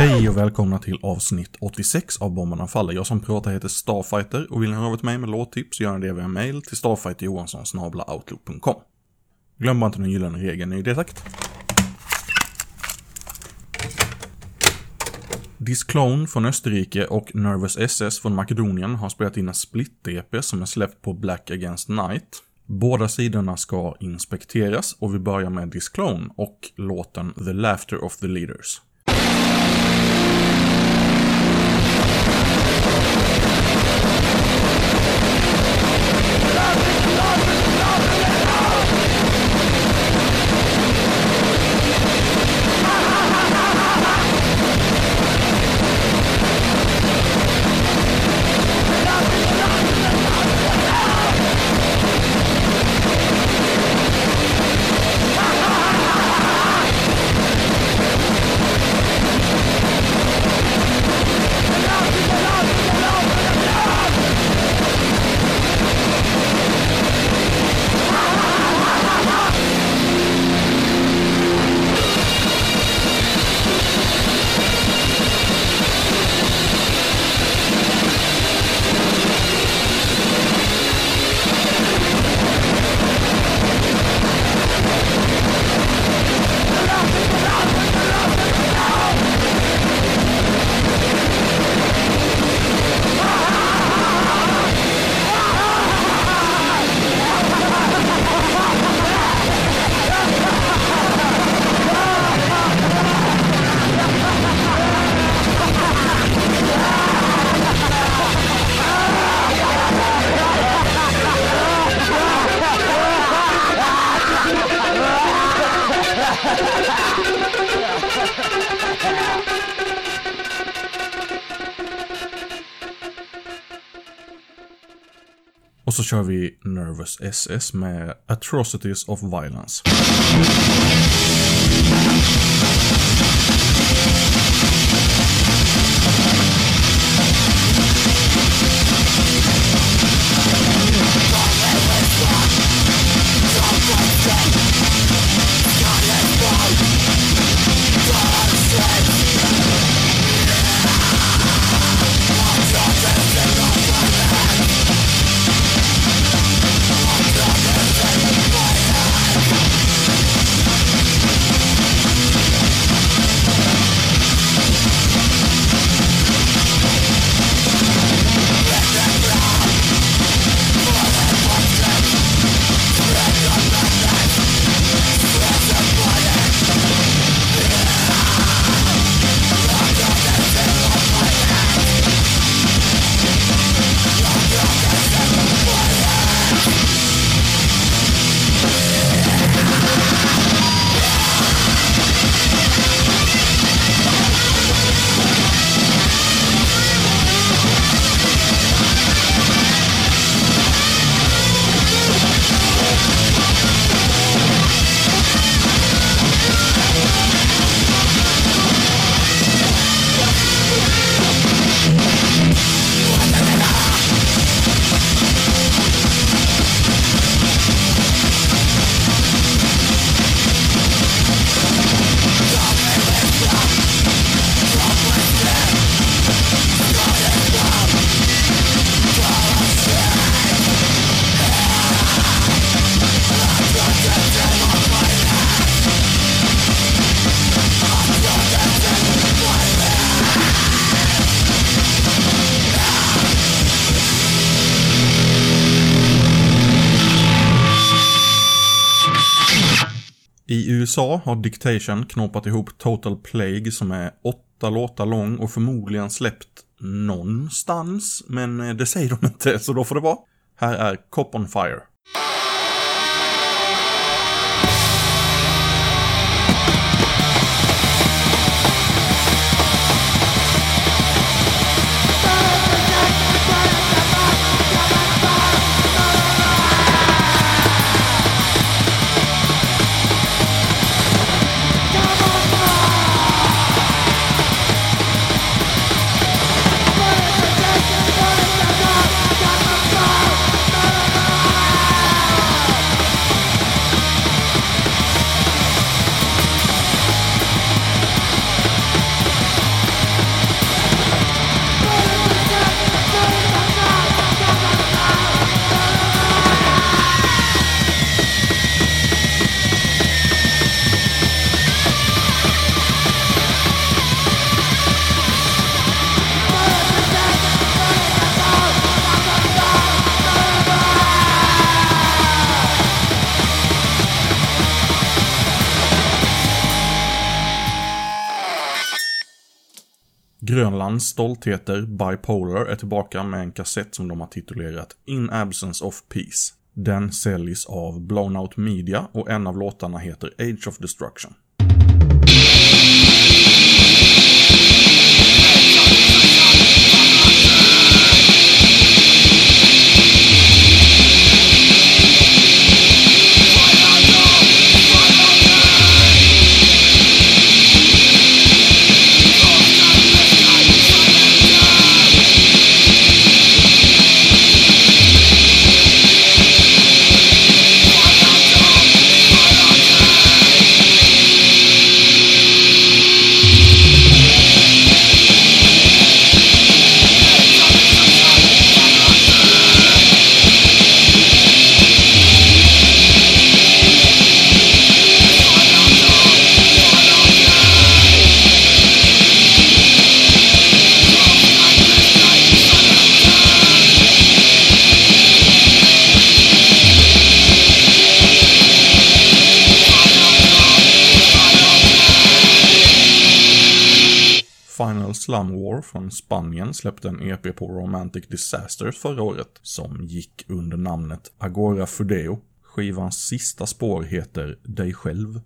Hej och välkomna till avsnitt 86 av Bomberna Faller. Jag som pratar heter Starfighter och vill ni höra av till mig med låttips gör ni det via mail till starfighterjohansson.outlook.com. Glöm bara inte den gyllene regeln i det takt. Disclone från Österrike och Nervous SS från Makedonien har spelat in en split-EP som är släppt på Black Against Night. Båda sidorna ska inspekteras och vi börjar med Disclone och låten The Laughter of the Leaders. Stop it! Och så kör vi Nervous SS med Atrocities of Violence. I USA har Dictation knåpat ihop Total Plague som är åtta låtar lång och förmodligen släppt någonstans, men eh, det säger de inte, så då får det vara. Här är Cop on Fire. Grönlands stoltheter Bipolar är tillbaka med en kassett som de har titulerat In Absence of Peace. Den säljs av Blown Out Media och en av låtarna heter Age of Destruction. Final Slum War från Spanien släppte en EP på Romantic Disasters förra året som gick under namnet Agora Fudeo. Skivans sista spår heter Dig själv.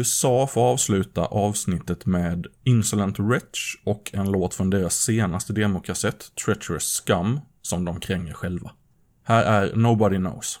USA får avsluta avsnittet med Insolent Wretch och en låt från deras senaste demokassett, Treacherous Scum, som de kränger själva. Här är Nobody Knows.